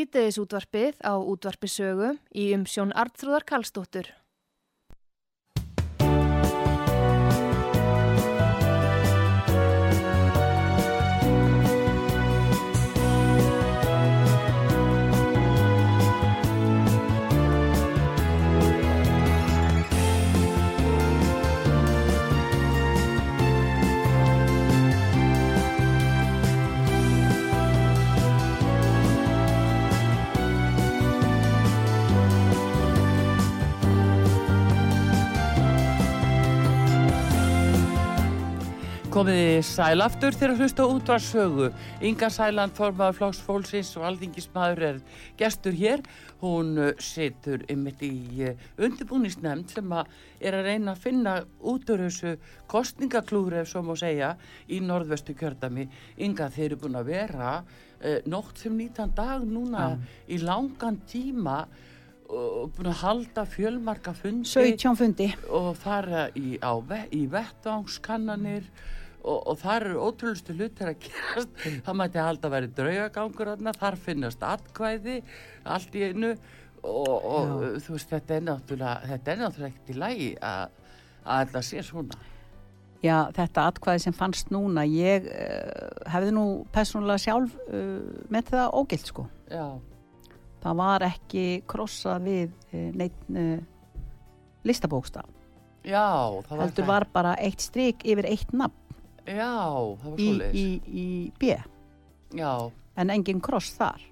Sítiðis útvarpið á útvarpisögu í umsjón Arnþrúðar Karlsdóttur. Komiði sæl aftur þegar hlusta út var sögu. Inga Sæland, formaður flokks fólksins og aldingismadur er gestur hér. Hún uh, situr ymmit í uh, undirbúningsnefnd sem að er að reyna að finna út úr þessu kostningaklúri, ef svo má segja, í norðvestu kjördami. Inga, þeir eru búin að vera uh, nótt sem nýtan dag núna í langan tíma og búin að halda fjölmarka fundi 17 fundi og fara í, í vettvangskannanir og, og þar eru ótrúlustu hlutir að gerast. Það mætti halda að vera draugagangur þarna, þar finnast atkvæði allt í einu. Og, og þú veist þetta er náttúrulega þetta er náttúrulega ekkert í lagi að að þetta sé svona. Já, þetta atkvæði sem fannst núna ég uh, hefði nú persónulega sjálf uh, með það ógilt sko. Já, það var ekki krossað við uh, neitt uh, listabókstaf. Já, það var var bara eitt strik yfir eitt nafn já, það í, í, í B. Já, en engin kross þar.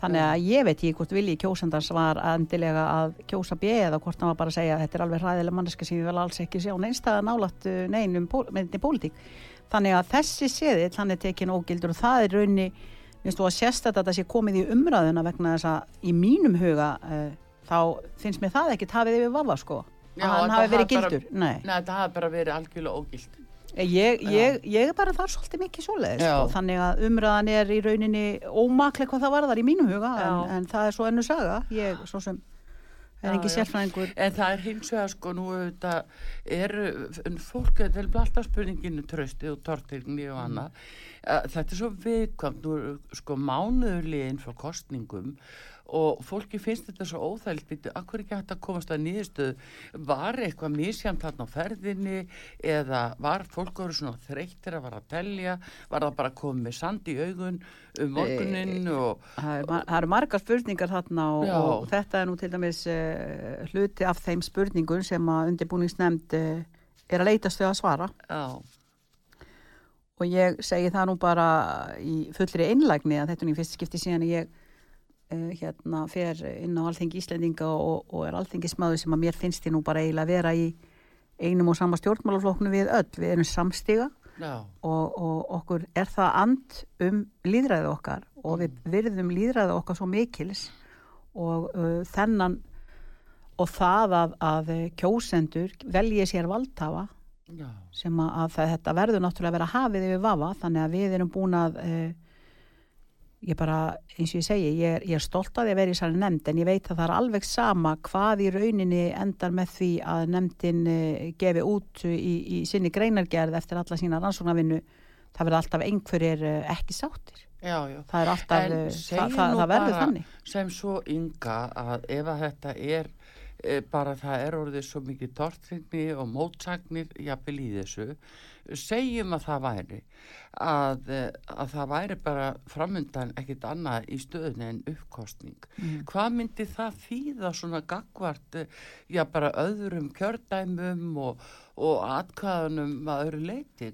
Þannig að ég veit ekki hvort vilji kjósandars var endilega að kjósa B eða hvort hann var bara að segja að þetta er alveg hræðilega manneska sem ég vil alls ekki sjá neinstæða nálat neinum pól, meðinni pólitík. Þannig að þessi seðill hann er tekin ógildur og það er raunni minnst þú að sérst að þetta sé komið í umræðuna vegna þess að í mínum huga uh, þá finnst mér það ekki hafið yfir vafa sko. Já, að hann hafi verið hafi bara- gildur. Nei. Þetta hafi bara verið algjörlega ógilt Ég, ég, ég er bara þar svolítið mikið svoleiðis Já. sko. þannig að umræðan er í rauninni ómakleg hvað það varðar í mínum huga en, en það er svo ennu saga ég svo sem er ekki sérfræðingur En það er hins vegar sko nú er fólk er til alltaf spurninginu tröstið og tortilni og annað. Mm. Þetta er svo viðkvæmt, nú sko mánuður liðin frá kostningum og fólki finnst þetta svo óþægilt býttu, akkur ekki hægt að komast að nýðustöðu var eitthvað misjæmt þarna á ferðinni eða var fólk voru svona þreyttir að vara að telja? Var það bara komið með sand í augun um morgunin og það er mar- það eru margar spurningar þarna og, og þetta er nú til dæmis uh, hluti af þeim spurningum sem að undirbúningsnefnd uh, er að leitast við að svara. Já, og ég segi það nú bara í fullri einlægni að þetta er nú í fyrst skipti síðan ég uh, hérna fer inn á Alþingi Íslendinga og, og er Alþingismadur sem að mér finnst ég nú bara eiginlega að vera í einum og sama stjórnmálaflokknu við öll, við erum samstiga já, og, og okkur er það and um líðræði okkar og við virðum líðræði okkar svo mikils og uh, þennan og það að, að kjósendur velji sér valdhafa já, sem að, að þetta verður náttúrulega að vera hafið yfir vafa þannig að við erum búin að uh, ég bara, eins og ég segi ég er, ég er stolt að að vera í þessari nefnd en ég veit að það er alveg sama hvað í rauninni endar með því að nefndin uh, gefi út í, í sinni greinargerð eftir alla sína rannsóknarvinnu. Það verður alltaf einhverjir uh, ekki sáttir. Já, já. það er alltaf, segjum það, það, það verður þannig. sem svo ynga að ef að þetta er bara það er orðið svo mikið tortringni og mótsagnir jafnvel í þessu segjum að það væri að, e, að það væri bara framundan ekkit annað í stöðun en uppkostning Mm. hvað myndi það þýða svona gagvart e, já bara öðrum kjördæmum og, og atkvæðunum að öðru leiti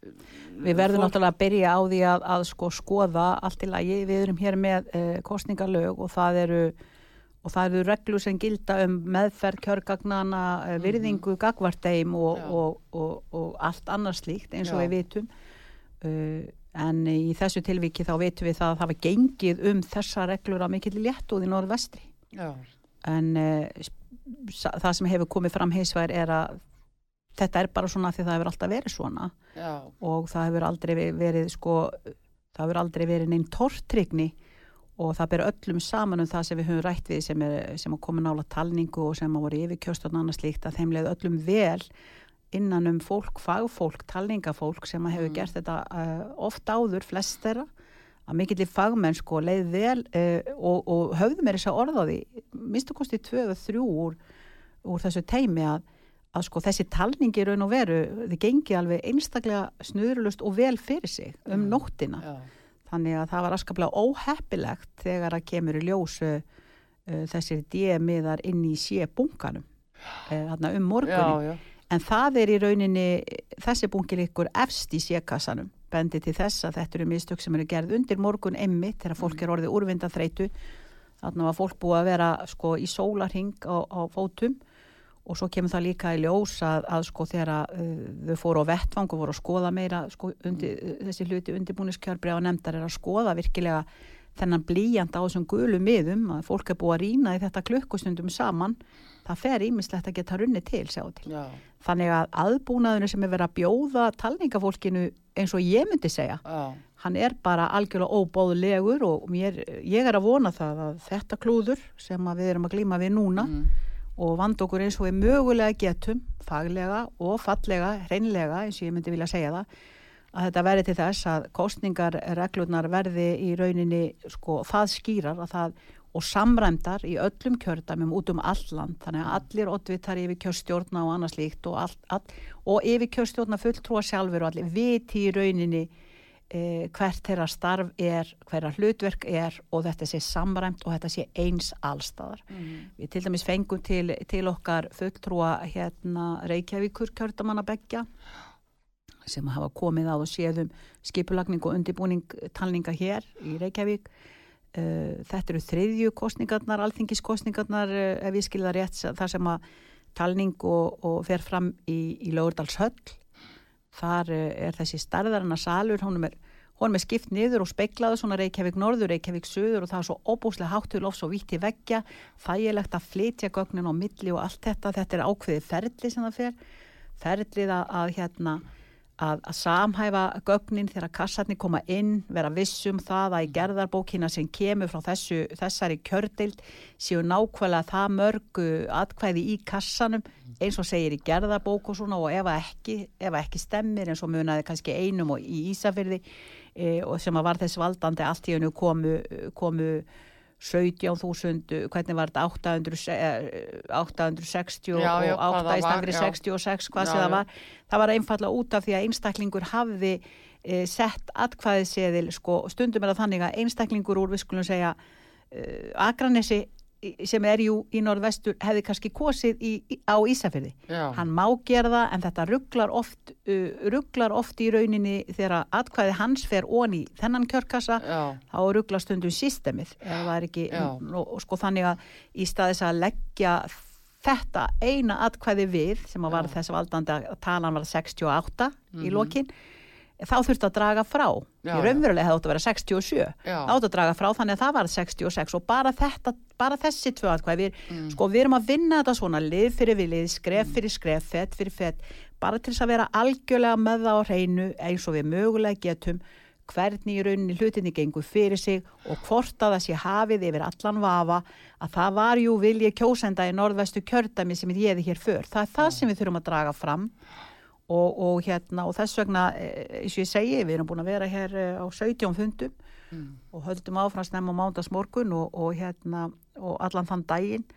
Við verðum náttúrulega að byrja á því að, að sko skoða allt í lagi. Við erum hér með uh, kostningalög og það eru og það eru reglur sem gilda um meðferð kjörgagnana, uh, virðingu gagvarteim og, og, og, og allt annars slíkt eins og Já. við vitum. Uh, en í þessu tilviki þá vitum við það að það var gengið um þessa reglur að mikill léttúð í norðvestri. já, En uh, það sem hefur komið fram heisvæðir er að þetta er bara svona því það hefur alltaf verið svona já, og það hefur aldrei ve- verið sko, það hefur aldrei verið neinn tortrygni og það ber öllum saman um það sem við höfum rætt við sem er, sem er komin ála talningu og sem að voru yfirkjöst og annað slíkt að þeim leið öllum vel innan um fólk, fagfólk, talningafólk sem að hefur Mm. gert þetta uh, oft áður, flest þeirra að mikill í fagmennsku og leið vel uh, og, og höfðu mér þess að orða því minnstu kosti tvö eða þrjú úr, úr þessu teimi að að sko þessi talningi raun og veru þið gengi alveg einstaklega snurulust og vel fyrir sig um Já. nóttina já, þannig að það var askaplega óheppilegt þegar að kemur í ljósu uh, þessir DM-iðar inn í sé-bunkanum uh, um já, morgunin já, en það er í rauninni þessi bunki líkur efst í sé-kassanum bendi til þess að þetta eru mistök sem eru gerð undir morgun emmi þegar fólk er orðið úrvinda þreytu þannig var fólk búið að vera sko í sólarhing á, á fótum og svo kemur það líka í ljós að, að sko þegar uh, þau fóru á vettvang og voru að skoða meira sko, undir, þessi hluti undirbúniskjörbri á nefndar er að skoða virkilega þennan blíjand á þessum gulu miðum að fólk er búið að rýna í þetta klukkustundum saman. Það fer ímislegt að geta runni til til. Þannig að aðbúnaðinu sem er verið að bjóða talningafólkinu eins og ég myndi segja já, hann er bara algjörlega óbóðlegur og mér, ég er að vona það að þetta klúður sem við erum að glíma við núna mm, og vand okkur eins og við mögulega getum faglega og fallega, hreinlega eins og ég myndi vilja segja það að þetta verði til þess að kostningarreglurnar verði í rauninni sko það skýrar að það og samræmdar í öllum kjördæmum út um all land, þannig að allir oddvitar yfir kjörstjórna og annars líkt og, og yfir kjörstjórna fulltrúa sjálfur og allir viti í rauninni eh, hvert þeirra starf er, hverra hlutverk er og þetta sé samræmt og þetta sé eins allstaðar. mm, Við til dæmis fengum til, til okkar fulltrúa hérna Reykjavíkur kjördamanna beggja sem hafa komið að og séðum skipulagning og undirbúning talninga hér í Reykjavík. Uh, þetta eru þriðju kostningarnar, alþingiskostningarnar uh, ef ég skilða rétt þar sem að talning og, og fer fram í, í Lóðurdalshöll. Þar uh, er þessi starðarana salur, honum er honum er skipt niður og speiklaðu svona Reykjavík norður, Reykjavík söður og það er svo óbúslega háttur loft svo vítt í veggja, þægilegt að flytja gögnin á milli og allt þetta, þetta er ákveðið ferli sem það fer, ferlið að hérna að, að samhæfa gögnin þegar kassarnir koma inn, vera vissum það að í gerðarbókina sem kemur frá þessu, þessari kjördild séu nákvæmlega það mörgu atkvæði í kassanum eins og segir í gerðarbók og svona og ef ekki, ef ekki stemmir eins og munaði kannski einum og í Ísafyrði e, og sem að var þess valdandi allt í hennu komu, komu 17.000, hvernig var þetta 800, eh, 860 Já, já, og hvað 8 það í stangri já. 66, hvað sem það var það var einfallega út af því að einstaklingur hafði e, sett atkvæðiseðil sko, stundum er það þannig að einstaklingur úr við skulum segja e, Akranesi sem er jú í norðvestur hefði kannski kosið í, á Ísafirði. Já, hann má gera það en þetta rugglar oft, uh, oft í rauninni þegar atkvæði hans fer onni þennan kjörkassa já, þá rugglar stundum og sko þannig að í staðis að leggja þetta eina atkvæði við sem að var þess valdandi að talan var 68 í Mhm. lokin þá þurfti að draga frá. Já, í raunverulega hefði átt að vera 67 já, átt að draga frá þannig að það var 66 og bara þetta, bara þessi tvö atkvæði við, Mm. sko við erum að vinna þetta svona lið fyrir við lið, skref fyrir skref fett fyrir fett, bara til þess að vera algjörlega með það á hreinu eins og við mögulega getum hvernig í rauninni hlutinni gengur fyrir sig og hvort að það sé hafið yfir allan vafa að það var jú vilji kjósenda í norðvestu kjördæmi sem ég hefði hér för. Það er það sem við þurfum að draga fram og, og hérna og þess vegna eh, eins og ég segi, við erum búin að vera hér eh, á 17 fundum mm, og höldum áfram snemma á mándagsmorgun og, og hérna og allan þann daginn.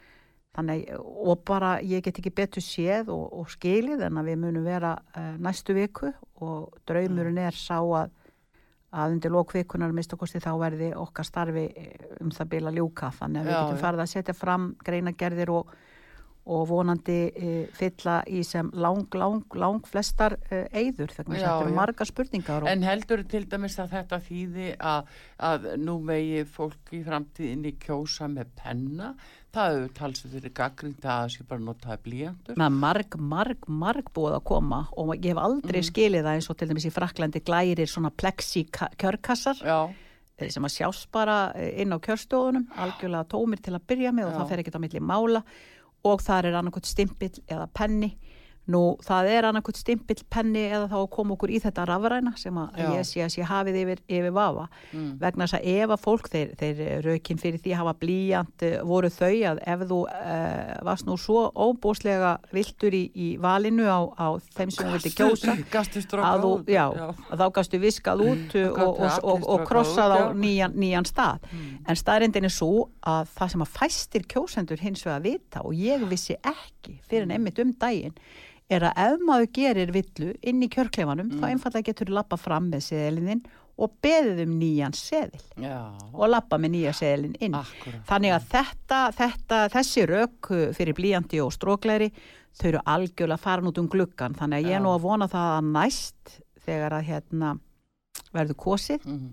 Þannig og bara ég get ekki betur séð og, og skilið en að við munum vera næstu viku og draumurinn er sá að að undir lókvikunar mistakosti þá verði okkar starfi um það bila ljúka. Þannig að við Já, getum já. farið að setja fram greinagerðir og, og vonandi e, fylla í sem lang, lang, lang flestar e, eyður þegar eru já. margar spurningar og, En heldur til dæmis að þetta þýði að, að nú megi fólk í framtíðinni kjósa með penna? Það hefur talsið fyrir gaggrind að það sé bara notaði blíjandur. marg, marg, marg búið að koma og ég hef aldrei Mm. skilið það eins og til dæmis í Fraklandi glærir svona plexi kjörkassar Já, eh, sem að sjást bara inn á kjörstofunum algjörlega tómir til að byrja með og Já. það fer ekkert á milli mála og það er annarkot stimpill eða penni nú það er annarkot stimpill penni eða þá að koma okkur í þetta rafræna sem að Já. ég sé að sé hafið yfir, yfir vafa mm. vegna þess að ef að fólk þeir, þeir rökin fyrir því að hafa blíjant eh, voru þau að ef þú uh, varst nú svo óbúslega viltur í, í valinu á, á þeim sem þú vildi kjósa Gastu að þú, út. já, að þá gastu viskað út uh, gátu og, og, og, og krossað út, á já. nýjan, nýjan stað Mm. en staðrindin er svo að það sem að fæstir kjósendur hins vegar vita og ég vissi ekki fyrir en Mm. einmitt um daginn er að ef maður gerir villu inn í kjörklefanum Mm. þá einfallega getur þú lappa fram með seðlininn og beðið um nýjan seðil Já, og lappa með nýja seðlin inn akkurat. Þannig að þetta, þetta, þessi rauk fyrir blíjandi og stróklæri þau eru algjörlega farin út um gluggan þannig að ég Já. er nú að vona það að næst þegar að hérna verður kosið, Mm.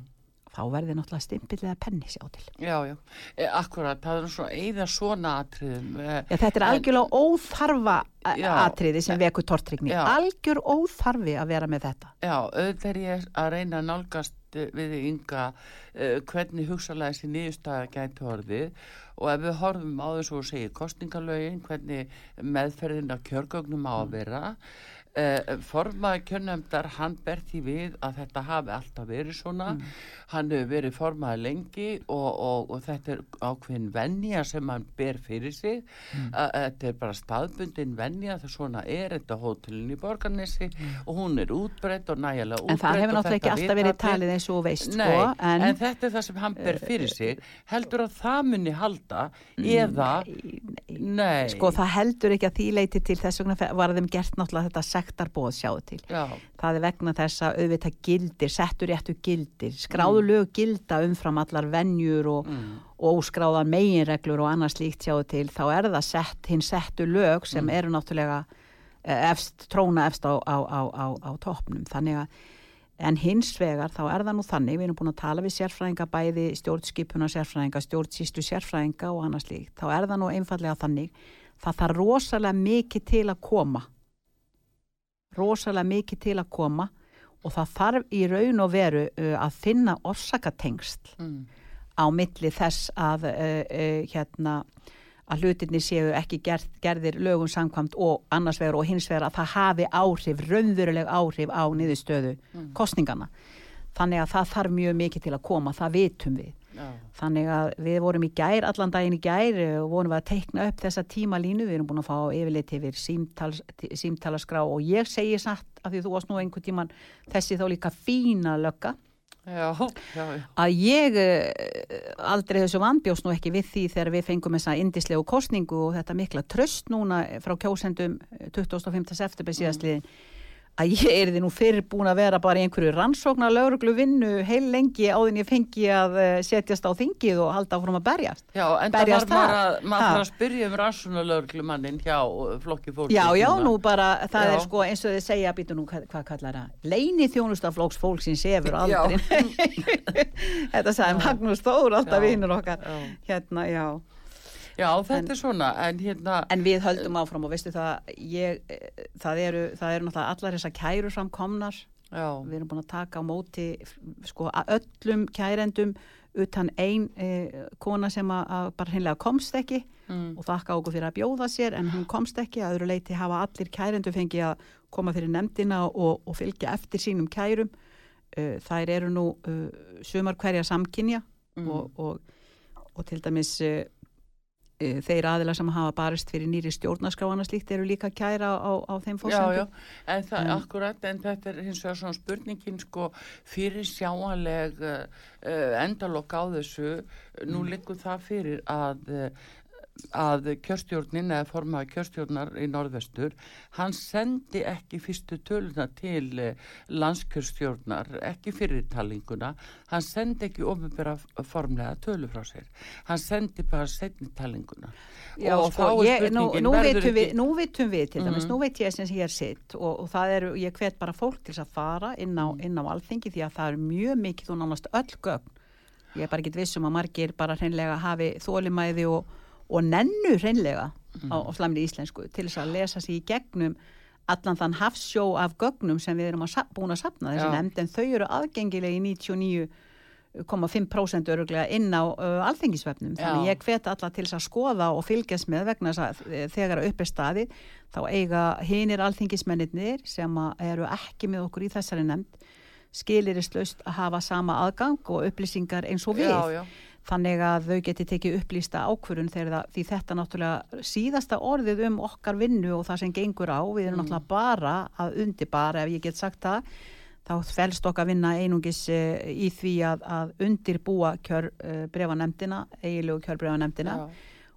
Þá verður náttúrulega stimpillega penni sjá til. Já, já, e, akkurat, það er svona eða svona atriðum. E, Já, þetta er algjörlega óþarfa a- Já. atriði sem vekur tortrygni. Já. Algjör óþarfi að vera með þetta. Já, auðvitað er ég að reyna að nálgast við ynga uh, hvernig hugsalega þessi niðurstaða gæti orðið og ef við horfum á þess og segir kostningalögin, hvernig meðferðin af kjörgögnum á að vera uh, formaði kjörnefndar hann ber því við að þetta hafi alltaf verið svona. Hann hefur verið formaði lengi og, og, og þetta er ákveðin venja sem hann ber fyrir sig. Að þetta er bara staðbundin venja það svona er þetta hótelin í Borgarnesi og hún er útbreytt og nægilega útbreytt En það hefur náttúrulega ekki alltaf verið talið eins og veist, Nei, sko. en, En, þetta er það sem hann ber fyrir sig. Heldur að það muni halda eða nei, sko, það heldur ekki að því leiti til þess vegna var þeim gert náttúrulega þetta sektarbóð sjáðu til. já, Það er vegna þess að auðvitað gildir, settur réttu gildir, skráðu lög gilda umfram allar venjur og, mm, og óskráðan meginreglur og annars líkt sjáðu til, þá er það sett, hinn settu lög sem eru náttúrulega eh, efst, tróna efst á, á, á, á, á toppnum. Þannig að En hins vegar þá er það nú þannig, við erum búin að tala við sérfræðinga bæði stjórnskipuna sérfræðinga, stjórnsýstu sérfræðinga og annars líkt. Þá er það nú einfallega þannig, það þarf rosalega mikið til að koma. Rosalega mikið til að koma og það þarf í raun og veru að finna orsakatengst mm, á milli þess að hérna að hlutinni séu ekki gerð, gerðir lögum samkvæmt og annars vegar og hins vegar að það hafi áhrif, raunveruleg áhrif á niðurstöðu kostningana. Þannig að það þarf mjög mikið til að koma, það vitum við. Já, Þannig að við vorum í gær, allan daginn í gær eh, og vorum við að teikna upp þessa tímalínu, við erum búin að fá yfirleitt yfir símtals, símtalaskrá og ég segi satt að því þú varst nú einhvern tíman þessi þá líka fína lögga já, já, já. að ég eh, aldrei þessu vandbjóst nú ekki við því þegar við fengum þessa indislegu kostningu og þetta mikla tröst núna frá kjósendum eh, 25. september síðastliðin að ég er því nú fyrir búin að vera bara í einhverju rannsóknar lauruglu vinnu heil lengi áðin ég fengi að eh, setjast á þingið og halda áfram að berjast. Já, en það Berjast var maður að, maður að spyrja um rannsónalöglumannin hjá uh, flokki fólki. Já, já, nú bara, það Já. er sko eins og þið segja, býtu nú, hvað, hvað kallar það? Leini þjónustaflóks fólksins efur Já. aldrei. Þetta sagði Magnús Þór, alltaf vinnur okkar. Já. Hérna, já. Já, þetta er svona, en hérna, En við höldum áfram og veistu það, ég, það eru, það eru náttúrulega allar þessar kæru framkomnar. já, Við erum búin að taka á móti sko öllum kærendum utan ein eh, kona sem að, bara hreinlega komst ekki mm, og þakka okkur fyrir að bjóða sér en hún komst ekki að öðru leiti hafa allir kærendu fengi að koma fyrir nefndina og, og fylgja eftir sínum kærum. Uh, þær eru nú uh, sumar hverja samkynja mm, og, og, og til dæmis uh, þeir aðila sem hafa barist fyrir nýri stjórnarskráana slíkt eru líka kæra á, á þeim já, fórsendum. já, en það En- akkurat, en þetta er hins vegar svona spurningin, sko, fyrir sjáanleg uh, uh, endalokk á þessu, nú Mm. liggur það fyrir að uh, að kjörstjórnin eða formaða kjörstjórnar í norðvestur hann sendi ekki fyrstu töluna til eh, landskjörstjórnar ekki fyrir talinguna hann sendi ekki ofinbæra formlega tölu frá sér hann sendi bara setni talinguna Já, og sko, þá er spurningin nú, verður vitum við, ekki- nú vitum við til dæmis, Mhm. nú veit ég sem ég er sitt og, og það eru, ég hvet bara fólk til að fara inn á, Mm. inn á alþingi því að það er mjög mikið og nánast öll gögn ég er bara ekki vissum að margir bara hreinlega hafi þólimæði og, og nennu hreinlega á, Mm. á slamri íslensku til þess að lesa sig í gegnum allan þann hafsjó af gögnum sem við erum að, búin að sapna þessi nefnd en þau eru aðgengilegi 99,5% öruglega inn á uh, alþingisvefnum þannig Já. ég hvet alla til þess að skoða og fylgjast með vegna þess að eh, þegar upp er staðið þá eiga hinir alþingismennir sem eru ekki með okkur í þessari nefnd skilirislaust að hafa sama aðgang og upplýsingar eins og við já, já. Þannig að þau geti tekið upplýsta ákvörun því þetta náttúrulega síðasta orðið um okkar vinnu og það sem gengur á, við erum Mm. náttúrulega bara að undibara ef ég get sagt það þá fælst okkar vinna einungis uh, í því að, að undirbúa kjör uh, brefanemdina, eigilegu kjörbrefanemdina Já.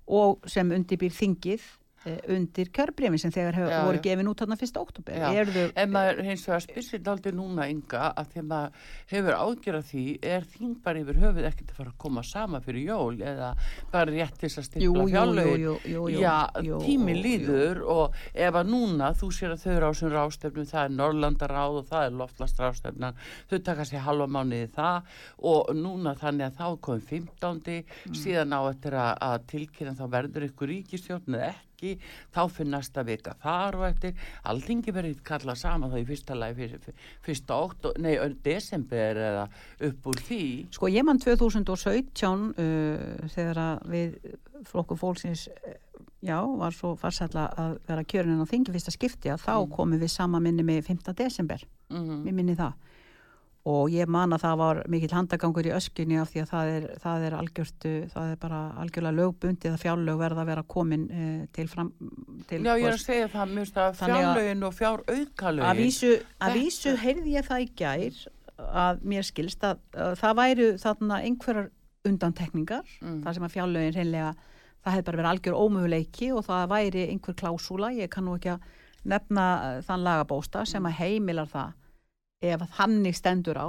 og sem undirbýr þingið undir kjörbrefin sem þegar hef, Já, voru gefin út þarna 1. oktober. Erðu, En maður hins vegar spyrsir daldi núna ynga að þegar maður hefur ágjörð því er þín bara yfir höfuð ekkert að fara að koma sama fyrir jól eða bara rétt til þess að jú, jú, jú, jú, jú, jú, Já, jú, tími jú. líður og ef að núna þú sér að þau eru á sem rástefnum, það er Norrlandaráð og það er loftlastraðstefnan, þau taka sér halva mánuði það og núna þannig að þá komum 15. Mm. síðan á eftir að, að tilkynna þá verður ykkur ríkistjórn ekki, þá fyrir næsta vika þar og eftir, alþingi verið kallað saman þá í fyrsta lagi fyrsta ótt, nei, desember eða upp úr því. Sko ég mann 2017 uh, þegar að við flokku fólksins uh, já, var svo farsætla að vera kjörin á þingi fyrsta skipti að þá Mm. komum við sama minni með 5. desember, Mm mér minni það og ég man að það var mikill handagangur í öskunni af því að það er, það er algjört, uh, það er bara algjörlega lögbundið að fjárlög verða að vera komin uh, til fram til Já, ég er að segja það, finnst að fjárlögin og fjár aukalögin. að vísu, að vísu heyrði ég það í gær að mér skilst að, að það væru þarna einhverjar undantekningar Mm. þar sem að fjárlögin reynlega það hefði bara verið algjör ómöguleiki og það væri einhver klásúla, ég kann nú ekki að nefna uh, þann lagabósta sem að heimilar það ef þannig stendur á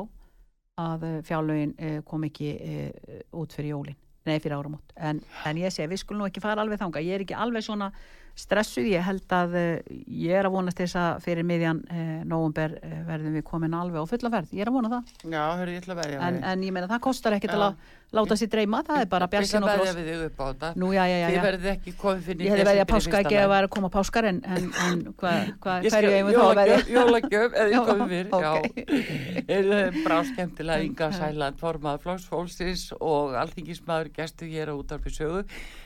að uh, fjárlögin uh, kom ekki uh, út fyrir jólin nei fyrir áramót, en, en ég segi við skulum nú ekki fara alveg þanga, ég er ekki alveg svona stressuð, ég held að uh, ég er að vonast þess að fyrir miðjan uh, nóvumber uh, verðum við komin alveg á fulla verð, ég er að vona það Já, hörru, ég ætla að verja en, en ég meina það kostar ekkert Já. að láta sér dreyma, það er bara Ég að og bros við þig upp á þetta. Þið já. verðið ekki komið fyrir Ég hefði veðið að páska ekki að vera að koma páskar en, en, en hva, hva, Ég við þá að veðja? jólagjöf- eða ég komið fyrir, já. Er brá skemmtilega Inga Sæland, formað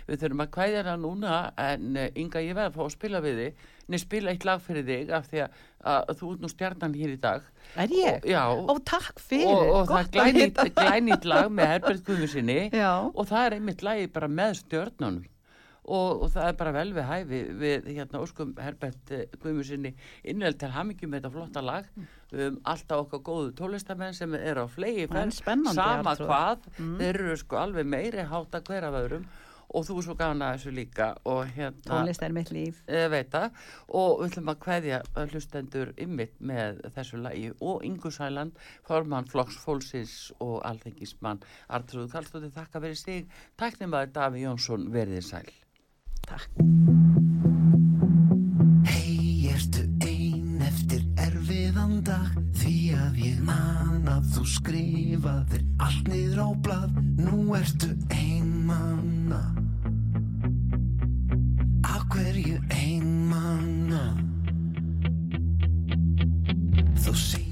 og. Við þurfum að kvæðja hana núna, en eh, Inga, ég veð að fá að spila við þig, nei, spila eitt lag fyrir þig, af því að, að þú ert nú stjarnan hér í dag. Er ég? Og, já, Ó, takk fyrir, og, og það er glænýtt lag með Herbert Guðmusinni Já, og það er einmitt lagi bara með stjörnunum. Og, og það er bara vel við hæfi við hérna óskum Herbert eh, Guðmusinni innveld til hamingjum með þetta flotta lag. Um, alltaf okkar góðu tólistamenn sem eru á flegi Það er spennandi, sama hvað. Mm. þeir eru sko alveg meiri háta hver af öðrum og þú er svo gana þessu líka og hérna tónlist er mitt líf. Ég veit það. Og við ætlum að kveðja hlustendur ymmit með þessu lagi og Ingu Sæland, formann Flokks Fólksins og alþengismann Artrúð Karlstóttir þakka verið sig. Tæknum að Daví Jónsson verðið sæl. Takk Því að ég man að þú skrifaðir allt niður á blað. Nú ertu ein manna. Af hverju ein manna? Þú sýndir